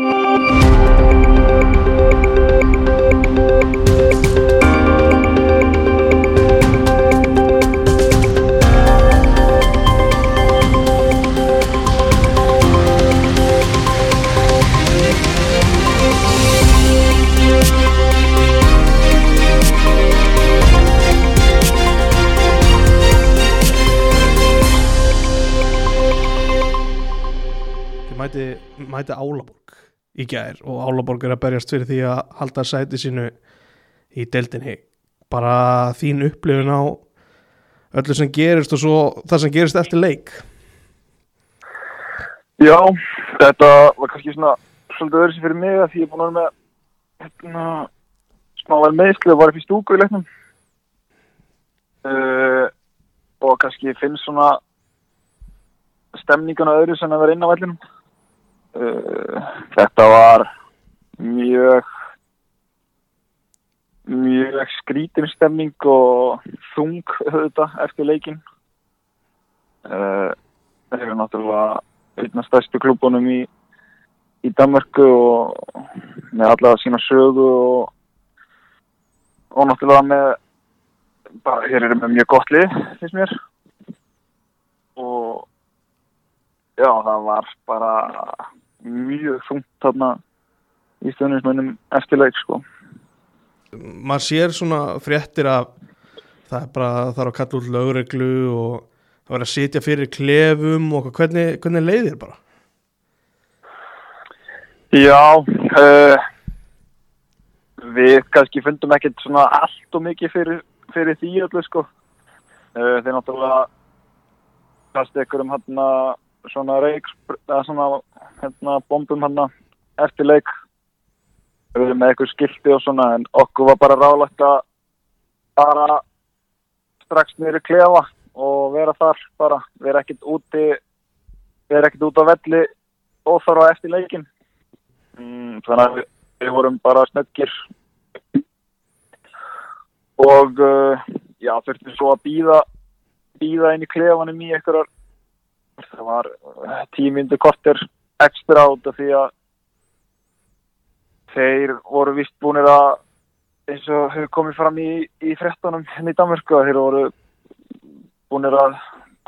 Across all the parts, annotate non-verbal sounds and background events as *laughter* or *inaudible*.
Þið mæti, mæti Álaborg í gær og Álaborg er að berjast fyrir því að halda sæti sínu í deildinni. Bara þín upplifun á öllu sem gerist og svo það sem gerist eftir leik. Já, þetta var kannski svona svolítið öðru sem fyrir mig að því ég er búin að vera með hérna, smá vel meðsli og var upp í stúku í leiknum. Uh, og kannski finnst svona stemningun og öðru sem að vera inn á vellinum uh, þetta var mjög mjög skrítin stemning og þung auðvitað eftir leikin uh, þeir eru náttúrulega einn af stærstu klubunum í, í Danmarku og með allavega sína sögu og, og náttúrulega með bara, hér eru með mjög gott lið, finnst mér. Og já, það var bara mjög þungt þarna í stöðnismönnum eftir leik, sko. Maður sér svona fréttir að það er bara það þarf að kalla út lögreglu og það var að sitja fyrir klefum og hvernig, hvernig leiðir bara? Já, uh, við kannski fundum ekkert svona allt og mikið fyrir, fyrir því öllu sko. Uh, þeir náttúrulega kasti ykkur um hérna svona reik, eða svona hérna bombum hérna eftir leik. Við erum með ykkur skilti og svona en okkur var bara rálægt að bara strax í klefa og vera þar bara, vera ekkert úti, vera ekkert út á velli óþarfa eftir leikin. Mm, þannig að við, við vorum bara snöggir og uh, já, þurftum svo að býða býða inn í klefanum í einhverjar það var uh, tímyndu korter ekstra út af því að þeir voru vist búinir að eins og hefur komið fram í, í frettunum henni í Danmörku að þeir voru búinir að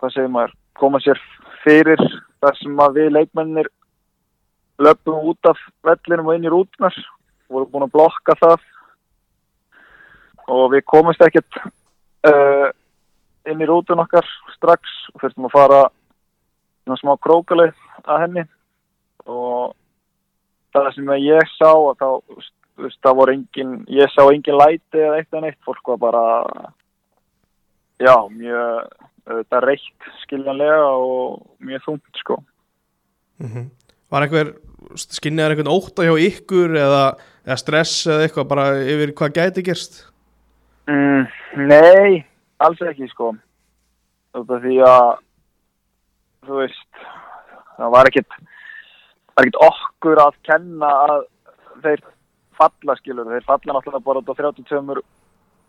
hvað segir maður, koma sér fyrir þar sem að við leikmennir löpum út af vellinum og inn í rútunar voru búin að blokka það. Og við komumst ekkert uh, inn í rútun okkar strax og fyrstum að fara svona smá krókalið að henni. Og það sem ég sá þá veist, það voru engin, ég sá engin læti eða eitt en eitt, fólk var bara já, mjög þetta reitt skiljanlega og mjög þungt sko. Mm var einhver skinniðar einhvern óta hjá ykkur eða, eða stress eða eitthvað bara yfir hvað gæti gerst? Mm, nei, alls ekki sko. Þetta því að þú veist það var ekkit var ekkit okkur að kenna að þeir falla skilur þeir falla náttúrulega bara á 32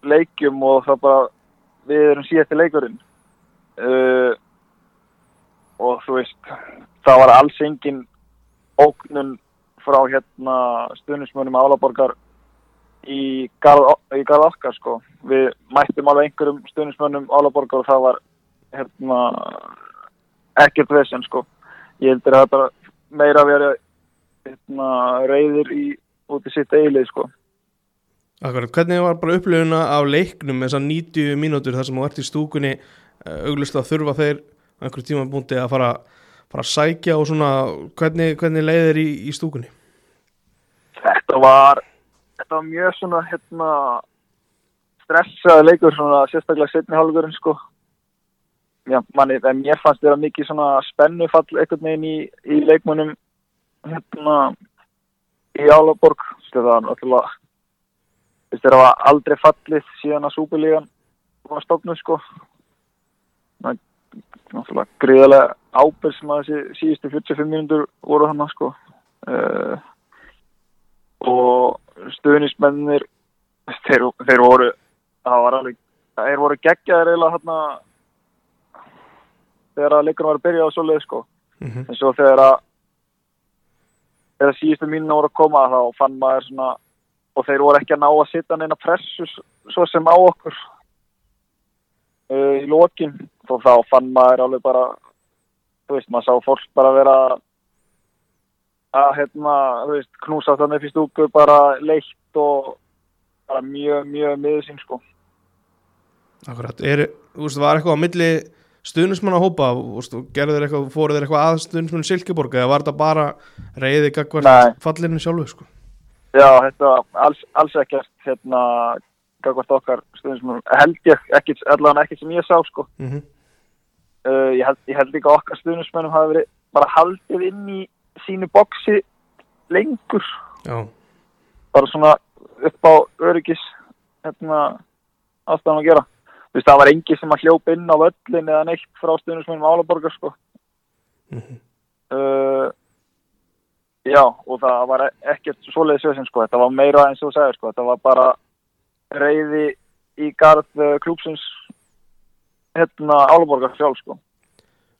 leikjum og það bara við erum síðasti leikurinn uh, og þú veist það var alls engin ógnun frá hérna stuðnismönum álaborgar í garð, í garð okkar sko. Við mættum alveg einhverjum stuðnismönnum álaborgar og það var hérna ekkert vesen sko. Ég heldur að það bara meira að vera hérna reyðir í út í sitt eilið sko. Akkurat, hvernig var bara upplifuna af leiknum þessar 90 mínútur þar sem þú ert í stúkunni auglust að þurfa þeir á einhverjum tíma búndi að fara, fara að sækja og svona, hvernig, hvernig leiðir í, í stúkunni? Þetta var þetta var mjög svona hérna stressaði leikur svona sérstaklega setni hálfurinn sko Já, manni, mér fannst þetta mikið spennufall einhvern veginn í, í leikmunum hérna í Álaborg það var náttúrulega það var aldrei fallið síðan að súpilígan var stofnuð sko. Það náttúrulega gríðarlega ábyrg sem að þessi síðustu 45 mínútur voru hann sko. Uh, og stuðnismennir þeir, þeir voru það var alveg þeir voru geggjaðir eiginlega hérna þegar að leikunum var að byrja á svoleið sko. Mm -hmm. en svo þegar að þegar síðustu mínuna voru að koma þá fann maður svona og þeir voru ekki að ná að setja neina pressu svo sem á okkur uh, í lokin. Og þá fann maður alveg bara þú veist, maður sá fólk bara vera að hérna, þú veist, knúsa þannig upp í stúku bara leitt og bara mjög, mjög miður sín sko. Akkurat, er, þú veist, var eitthvað á milli stuðnismann að hópa, þú veist, og gerðu þeir eitthvað, fóru þeir eitthvað að stuðnismann Silkeborg eða var þetta bara reyði Nei. gagvart fallinu sjálfu, sko? Já, þetta alls, alls ekkert hérna, gagvart okkar stuðnismennum, held ég, ekki, allavega ekki sem ég sá sko. Mm uh, ég, held, ég held líka okkar stuðnismennum hafi verið bara haldið inn í sínu boksi lengur. Já, bara svona upp á öryggis hérna ástæðan að gera veist það var engi sem að hljópa inn á völlin eða neitt frá stuðnismennum Álaborgar sko. Mhm. uh, já og það var ekkert svoleiðis við sem sko. Þetta var meira og þú segir sko. Þetta var bara reyði í garð uh, klúpsins hérna Álaborgar sjálf sko.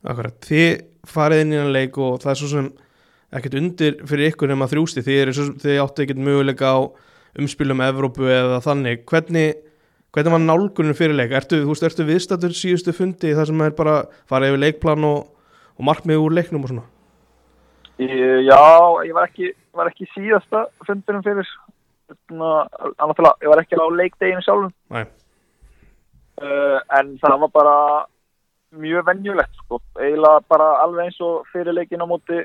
Akkurat, þið farið inn í hann leik og það er svo sem ekkert undir fyrir ykkur nema þrjústi, þið, svo- þið áttu ekkert möguleika á umspilum Evrópu eða þannig, hvernig hvernig var nálgunum fyrir leik, ertu, veist, ertu viðstættur síðustu fundi þar sem er bara farið yfir leikplan og, og markmið úr leiknum og svona? Já, ég var ekki, var ekki síðasta fundinum fyrir. Að ég var ekki á leikdeginu sjálfum. Uh, En það var bara mjög venjulegt sko. eiginlega bara alveg eins og fyrir leikin á móti.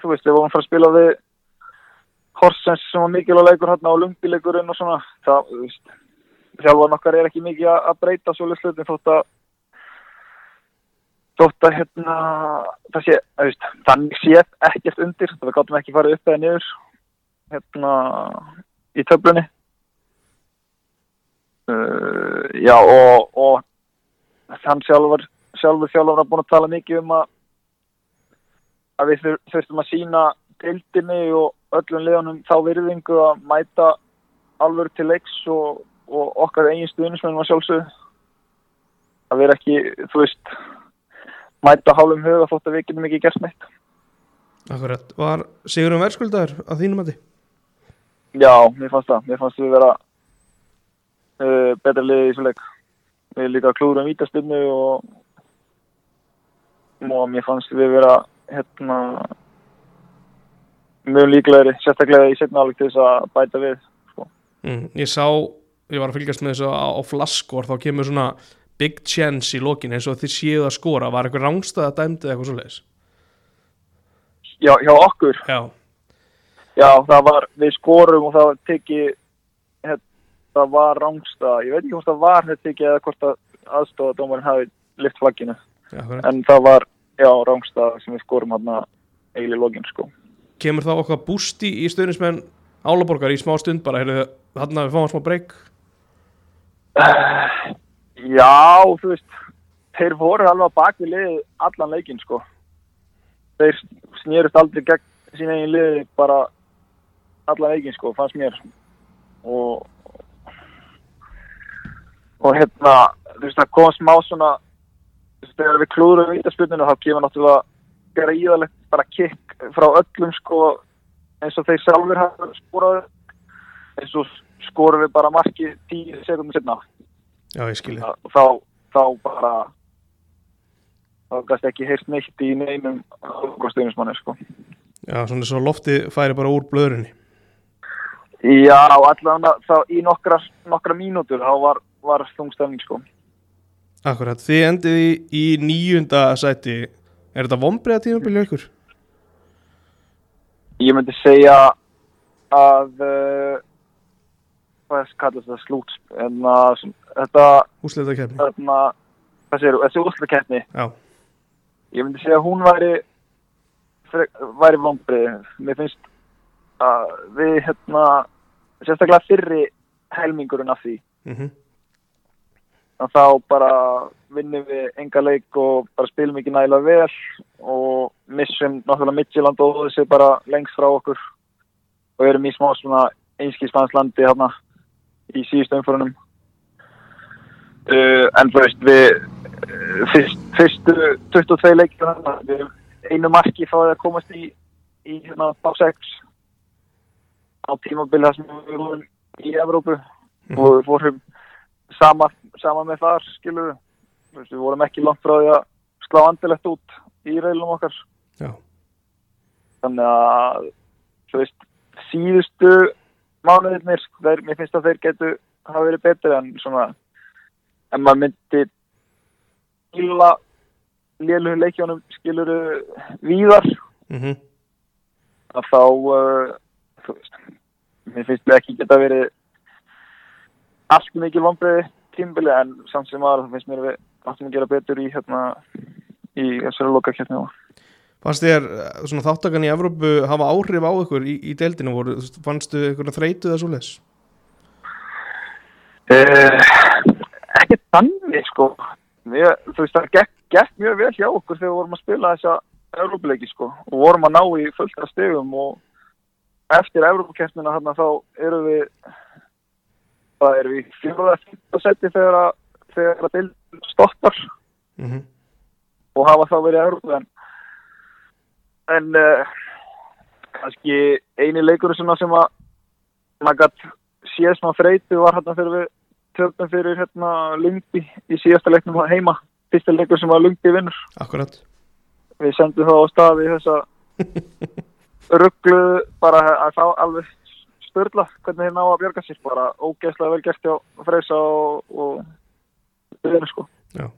Þú veist, við vorum frá að spila við Horsens sem var mikilvæg leikur hérna á lumbileikurinn og svona. Það, þú veist, þjálfarn okkar er ekki mikið að breyta svo slutin þótt að þótt að hérna það sé, veist, þannig sé ekkert undir, við gáttum ekki farið upp eða niður hérna í töflunni. Uh, já og, og þann sjálfur sjálfur þjálfur að búin að tala mikið um að að við þur- þurftum að sína deildinni og öllum liðanum þá virðingu að mæta alvöru til leiks og, og okkar eigin stuðnismennum að sjálfsögðu að vera ekki, þú veist mæta hálfum huga þótt að við getum ekki gert neitt. Akkurat, var Sigurum verðskuldaður að þínum að Já, mér fannst það. Mér fannst við vera uh, betra liðið í þessu leik. Við líka klúrum vítaspinnu og, og mér fannst við vera hérna mjög líklegri, sérstaklega í setna áleik til þess að bæta við. mm, Ég sá, ég var að fylgjast með þessu á, á flaskor, þá kemur svona big chance í lokin eins og þið séuð að skora, var eitthvað rángstæða dæmdi eða eitthvað svoleiðis? Já, hjá okkur, Já, já, það var, við skorum og það var tekið, hérna, það var rángsta, ég veit ekki hvort það var þetta tekið eða hvort að aðstofadómarinn hafi lift flagginu. en það var, já, rángstað sem við skorum hann eiginlega í login, sko. Kemur þá okkar bústi í stöðnismenn Álaborgar í smá stund bara, að við fáum smá breyk? Já, þú veist, þeir voru alveg bak við liðið allan leikinn, sko. Þeir snýrust aldrei gegn sín eigin liði bara allan leikinn, sko, fannst mér. Og, og hérna, þú veist, það kom smá svona, þú veist, þegar við klúðurum vítaspjörnunu, þá kemur náttúrulega greiðalegt bara kikk frá öllum, sko, eins og þeir sjálfur hafa skoraði, eins og skorum við bara marki tíu sekundum setna Já, ég skilji. þá, þá bara þá gæst ekki heyrt neitt í neinum stuðnismanni sko. Já, svona svo lofti færi bara úr blöðrunni. Já, allan þá í nokkra, nokkra mínútur þá var, var þungstæfning sko. Akkurat, þið endið í, níunda sæti, er þetta vombriða tímabilið ykkur? Ég myndi segja að uh, hvað kallast það slúts en að þetta Úsleita kefni? þarna, hvað segir þú, þessi úrslakeppni Já, ég myndi segja að hún væri væri vombrið mér finnst að við hérna sérstaklega fyrri helmingurinn af því. Mhm, að þá bara vinnum við enga leik og bara spilum ekki nægilega vel og missum náttúrulega Midtjylland og þessi bara lengst frá okkur og erum í smá svona einskíslandslandi hérna í síðustu umfórunum uh, en þú veist við uh, fyrst, fyrstu 22 leikir einu marki frá því að komast í í hérna top 6 á tímabili þar sem við vorum í Evrópu. Mhm. og við fórum sama, sama með þar skilur við við vorum ekki langt frá því að slá andilegt út í reilum okkar. Já, þannig að þú veist, síðustu mánuðirnir, þeir, mér finnst að þeir getu hafa verið betri en svona en maður myndi skila lélugu leikjónum skiluru víðar. Mhm, að þá uh, þú veist, mér finnst við ekki geta verið allt mikið vonbreiði tímbili en samt sem aðra það finnst mér að við áttum að gera betur í hérna í þessari lokakefni Fannst þér eh, svona þáttakan í Evrópu hafa áhrif á ykkur í, í deildinu voru, veist, fannstu ykkur að þreytu það svo leis? Uh, ekki þannig sko. Mér, þú veist það gekk, gekk mjög vel hjá okkur þegar við vorum að spila þessa Evrópuleiki sko. Og vorum að ná í fullta stegum og eftir Evrópukeppnina þarna þá erum við það erum við fjóruða fyrsta seti þegar að þegar að deil stoppar Mm og hafa þá verið Evrópu en uh, kannski eini leikur sem að sem að maður gætt séð smá þreytu var hérna þegar við töfum fyrir hérna Lungby í síðasta leiknum heima. Fyrsta leikur sem að Lungby vinnur. Akkurat. Við sendum þá á staði í þessa *laughs* rugglu bara að fá alveg störla hvernig þeir ná að björga sér. Bara ógeðslega vel gert hjá Freysa og, við erum sko. Já.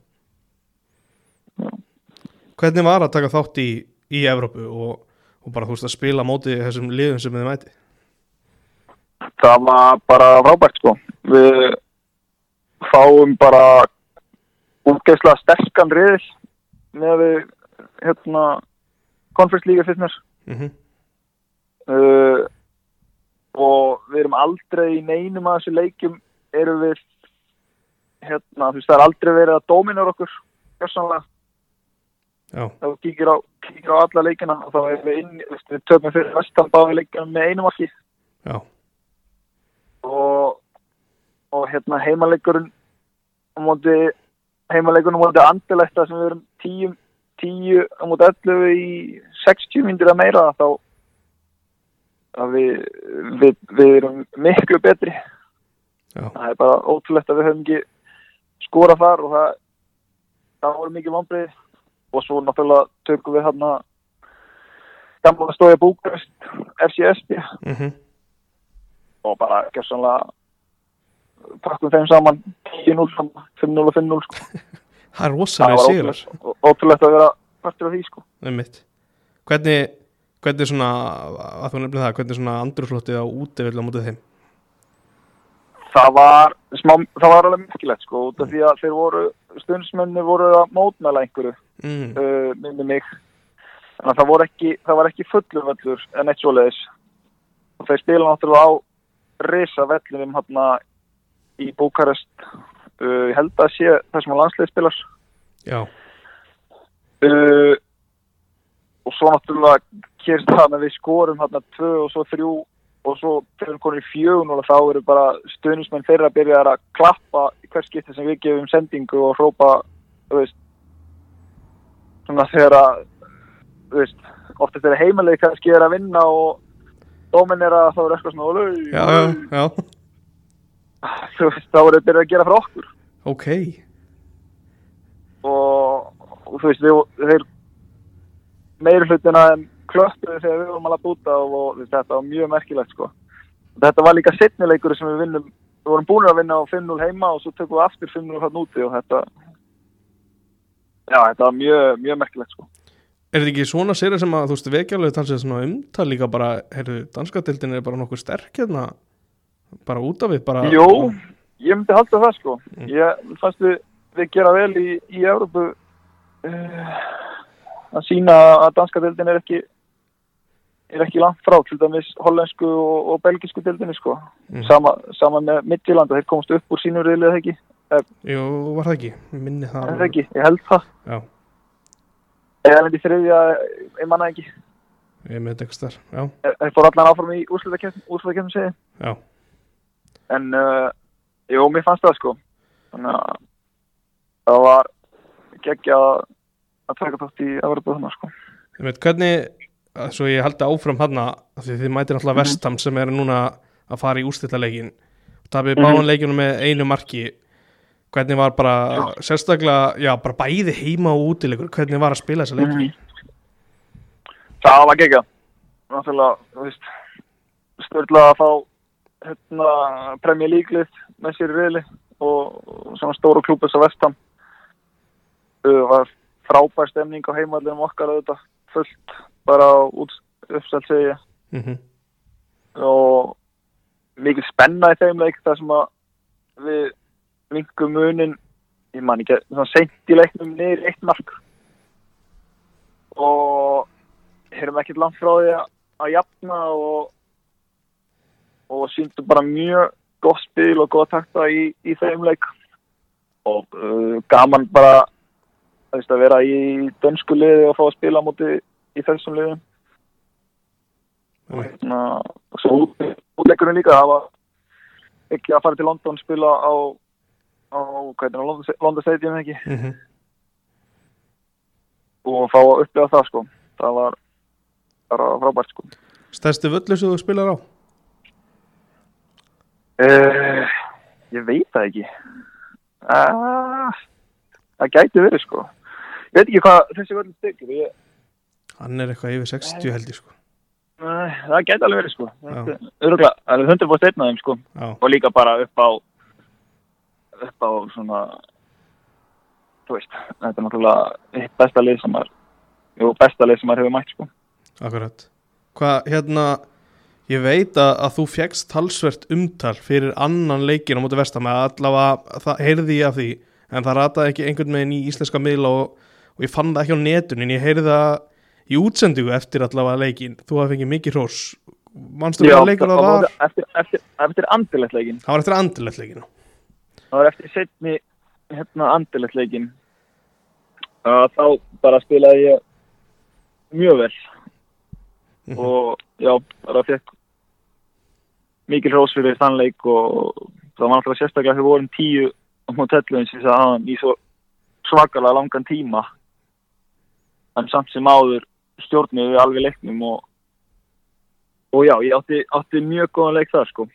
Hvernig var að taka þátt í, í Evrópu og, og bara þú veist að spila móti þessum liðum sem þið mæti? það var bara frábært sko. Við fáum bara útgeðslega sterkan riðil með við hérna konferens líka fyrst mér Mm uh, og við erum aldrei í neinum af þessu leikjum erum við hérna, þú veist það er aldrei verið að dóminar okkur gjörsanlega Þú kíkir á, kíkir á alla leikina og þá erum við inn, við töfum fyrir vestan báði leikina með einum ekki já, og, og hérna heimaleikurinn á móti heimaleikurinn á móti andiletta sem við erum 10 10 á móti 11 í 60 myndir að meira þá að við, við, við erum miklu betri. Já, það er bara ótrúlegt að við höfum ekki skora þar og það það voru mikið vonbrið og svo náttúrulega tökum við hérna gamla stója búkast FCSB mm og bara gjössanlega pakkum þeim saman 10-0 saman, 5-0 og 5-0 sko. *laughs* það er rosalega sigrar ótrúlegt, að vera partur af því sko. Hvernig, hvernig svona að þú nefnir það, hvernig svona andrúrslóttið á útivill á mótið þeim? það var smá, það var alveg mikilvægt sko, út af því að þeir voru stundsmenni voru að mótmæla einhverju Mm. uh, minni mig. Þannig að það, ekki, það var ekki fullur völlur en eitt svoleiðis. Og þeir spila náttúrulega á risa vellinum hérna í Búkarest. Uh, ég held að sé það sem að landslið spilar. Já, uh, og svo náttúrulega kérst það að við skorum hérna tvö og svo þrjú og svo fyrir konur í fjögun og þá eru bara stuðnismenn þeirra að byrja að klappa í hvers skipti sem við gefum sendingu og hrópa þú veist svona þegar að þú veist, ofta þegar heimilið kannski er að vinna og dóminn er að þá er eitthvað svona "Ólei, já, já, ólei." já, *laughs* þú veist, þá er þetta að gera frá okkur ok og, og þú veist, við, þeir meiri hlutina en klöppuðu þegar við vorum alveg búta og, og veist, þetta var mjög merkilegt sko. Þetta var líka setnileikur sem við vinnum, við vorum búin að vinna á 5-0 heima og svo tökum við aftur 5-0 hann úti og þetta já, þetta var mjög, mjög merkilegt sko. Er þetta ekki svona sér sem að þú veist vekjálegu tansið svona umtal líka bara, heyrðu, danskadeildin er bara nokkuð sterk hérna bara út af við, bara Jú, ég myndi halda það sko. Ég fannst við, við gera vel í, í Európu uh, að sína að danska deildin er ekki er ekki langt frá til dæmis hollensku og, og belgisku deildinni sko. Mhm. sama, sama með Midtjylanda, þeir komast upp úr sínur eða ekki, Jú, var það ekki, Ég minni það er það ekki, ég held það. Já, eða lendi þriðja, ég manna ekki. Ég með þar, já, þeir fóru allan áfram í úrslutakefnum segi já. En uh, jú, mér fannst það sko. Þannig að það var geggja að taka þátt í Evropa þannig sko. Ég veit, hvernig, að svo ég haldi áfram hann því þið mætir Mhm. Vestam sem er núna að fara í úrstættaleikin tapir Mhm. báðan leikinu með einu marki hvernig var bara sérstaklega, já, bara bæði heima og útileikur, hvernig var að spila þessa leiki? Mhm. Það var gegja Náttúrulega, þú veist Störla að fá hérna, Premier League lið með sér í riðli og, svona stóru klúbus á vestam uh, var frábær stemning á heimallinum okkar auðvitað fullt bara uppstælt segja mm -hmm. og mikið spenna í þeim leik þar sem að við vingum munin ég man ekki, svona seint í leiknum niður eitt mark. Og erum ekkert langt frá því að, að jafna og og síndum bara mjög gott spil og góða takta í, í þeim leik. Og uh, gaman bara veist, að vera í dönsku liði og fá að spila á móti í þessum liðum. Og hérna og svo útleikurinn líka það var ekki að fara til London spila á á, það, Stadium ekki? Mm -hmm. og fá að upplifa það sko. Það var bara frábært sko. Stærsti völlu sem þú spilar á? Uh, ég veit það ekki. Uh, það gæti verið sko. Ég veit ekki hvað þessi völdin styrkir ég, hann er eitthvað yfir 60 held ég sko. Uh, það gæti alveg verið sko. Öruglega, það er 100% einn af þeim sko. Já, og líka bara upp á upp á svona þú veist, þetta er náttúrulega besta lið sem er jú, besta lið sem maður hefur mætt sko. Akkurat. Hvað, hérna ég veit að, að þú fjekst talsvert umtal fyrir annan leikin á móti vestam að allavega, það heyrði ég af því en það rataði ekki einhvern veginn í íslenska miðla og, og ég fann það ekki á netun en ég heyrði það í útsendingu eftir allavega leikin, þú hafði fengið mikið hrós. Manstu hvað leikur það var? eftir, eftir, eftir andilegt leikin það var eftir andilegt leikinu það var eftir setni hérna andilegt leikin uh, þá bara spilaði ég mjög vel. Mhm. og já, bara fekk mikil hrós fyrir þann leik og það var náttúrulega sérstaklega þegar við vorum tíu á mótellum sem það aðan í svo svakalega langan tíma. En samt sem áður stjórnum við alveg leiknum og og já, ég átti, átti mjög góðan leik þar sko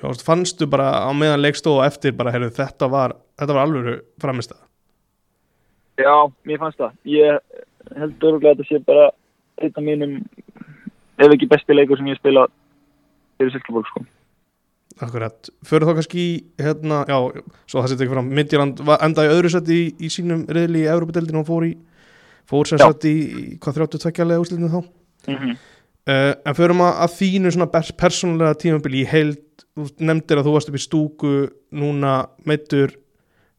fannstu bara á meðan leik stóð og eftir bara, heyrðu, þetta var þetta var alvöru framist Já, mér fannst það. Ég held öruglega að þetta sé bara af mínum, ef ekki besti leikur sem ég spila fyrir Silkeborg, sko. Akkurat, fyrir þá kannski hérna, já, svo það setja ekki fram Midtjylland var- endaði öðru seti í, í sínum riðli í Európa-deildinu og fór í fór sem sett í, hvað 32 lega úslitinu þá Mm -hmm. Uh, en fyrir maður að þínu svona pers persónulega tímabili í heild. Þú nefndir að þú varst upp í stúku núna meittur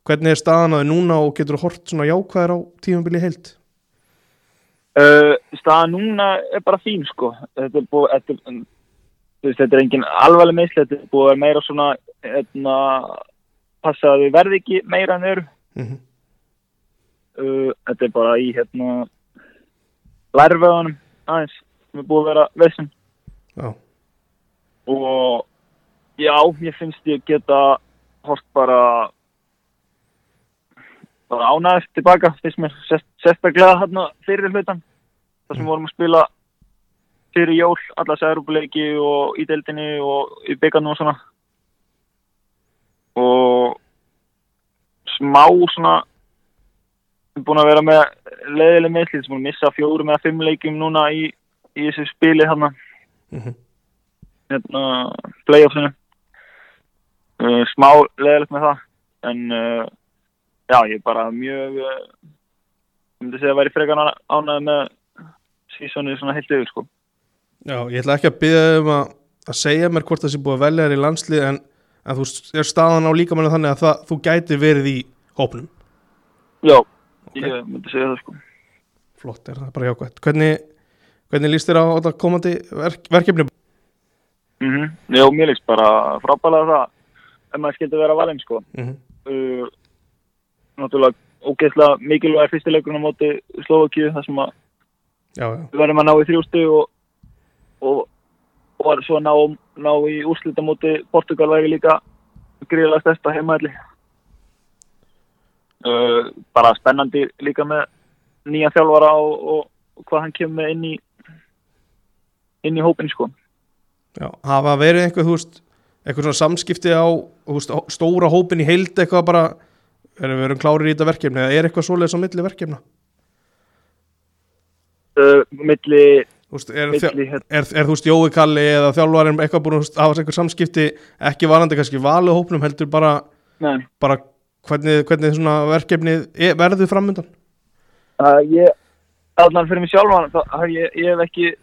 hvernig er staðan að þið núna og getur þú hort svona jákvæðir á tímabili í heild? Uh, Staða núna er bara fín, sko. Þetta er búið, þetta, þú veist, þetta er engin alvarleg meðsli, þetta er búið að vera meira svona, hérna, passa að við verði ekki meira en mm -hmm. Uh, þetta er bara í, hérna, lærveðunum aðeins, sem er búið að vera veðsum. já, og já, ég finnst ég geta hort bara bara ánægist tilbaka finnst mér sest, sérstaklega hérna fyrir hlutan þar sem við vorum að spila fyrir jól, alla særupuleiki og í deildinni og í byggarnu og svona og smá svona búin að vera með leiðileg meðslið sem búin að missa fjórum eða fimm leikum núna í, í þessu spili hérna. Mm hérna, playoffsinu. Uh, smá leðilegt með það en uh, já, ég er bara mjög uh, ég myndi segja að væri frekar ána- ánægð með sísonið svona heilt yfir sko. Já, ég ætla ekki að byggja um að, að segja mér hvort það sé búið að velja þér í landslið en, en þú er staðan á líkamannu þannig að það, þú gæti verið í hópnum. Já, Ok. ég myndi segja það sko. Flott er það bara jákvæmt hvernig, hvernig líst þér á þetta komandi verk, verkefni? Mm -hmm. já, mér líst bara frábælega það ef maður skildi vera valinn sko. Mm uh, náttúrulega ógeðslega mikilvæg fyrstileikurinn á móti Slovakíu þar sem að já, já, við verðum að ná í þrjústu og, og, og svo ná, ná í úrslita móti Portugal væri líka gríðilega stærsta heimaðli uh, bara spennandi líka með nýja þjálfara og, og, hvað hann kemur inn í inn í hópin sko Já, hafa verið einhver, þú veist, eitthvað svona samskipti á veist, stóra hópin í heild eitthvað bara, erum við erum klárir í þetta verkefni eða er eitthvað svoleiðis á milli verkefna? uh, milli, veist, er, milli hérna, er, er þú veist Jói Kalli eða þjálfarinn eitthvað búin að hafa einhver samskipti ekki varandi kannski valið hópnum heldur bara, bara hvernig, hvernig svona verkefni verður framöndan? uh, ég allan fyrir mig hef ég, ég hef ekki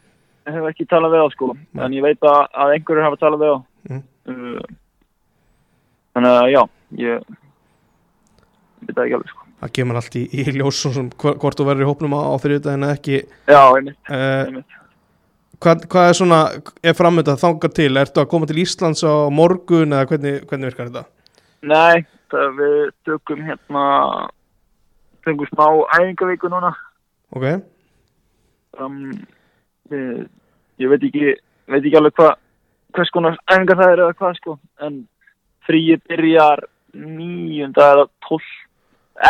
hef ekki talað við á sko en ég veit að, einhverjur hafa talað við á Mm. uh, þannig að já ég veit ekki alveg sko Það kemur allt í, í ljós hvort þú verður í hópnum á, þriðjudaginn eða ekki já, einmitt, uh, einmitt. hvað, hvað er svona er framöndan þangar til? Ertu að koma til Íslands á morgun eða hvernig, hvernig virkar þetta? nei, það við tökum hérna tökum smá æfingavíku núna Ok, um, ég, ég veit ekki veit ekki alveg hvað hvers konar æfingar það er eða hvað sko en fríi byrjar nýjunda eða tólf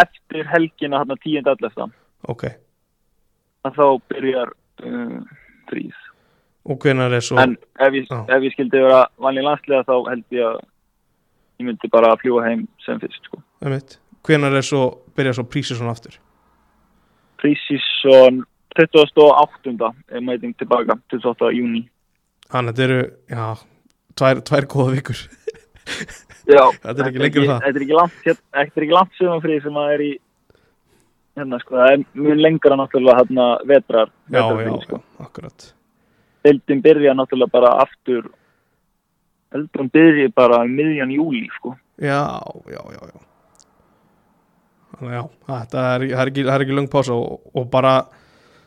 eftir helgina hérna tíunda allefta ok. Að þá byrjar uh, fríð Og hvenær er svo en ef ég, ef ég skildi vera vanlega landslega þá held ég að ég myndi bara að fljúa heim sem fyrst sko. Hvenær er svo byrja svo prísið svona aftur? Prísísson 28. er mæting tilbaka 28. júni Þannig að þetta eru, já, tvær, tvær góða vikur *laughs* Já, Þetta er ekki lengur en það. Þetta er ekki langt, ekki langt sumanfrið sem að er í hérna sko, það er mjög lengra náttúrulega hérna vetrar, Já, vetrarfrí, já, sko. akkurat Deildin byrja náttúrulega bara aftur hún byrja bara um miðjan júli sko. Já, já, já, já Þannig að já, þetta er, það er ekki, það ekki löng pása og, og bara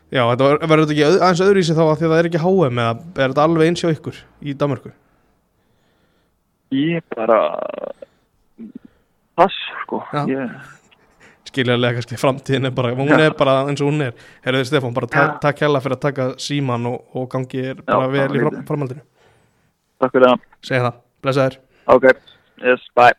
Já, þetta ver- verður þetta ekki aðeins öðruvísi þá að því að það er ekki HM eða er þetta alveg eins hjá ykkur í Danmarku? Ég bara pass sko. Já. ég, skiljaðlega kannski framtíðin er bara, hún er bara eins og hún er. Herðu Stefán, bara Já. takk hella fyrir að taka síman og, og gangi er bara Já, vel í framhaldinu. Takk fyrir það. Segja það, blessaður. Ok, yes, bye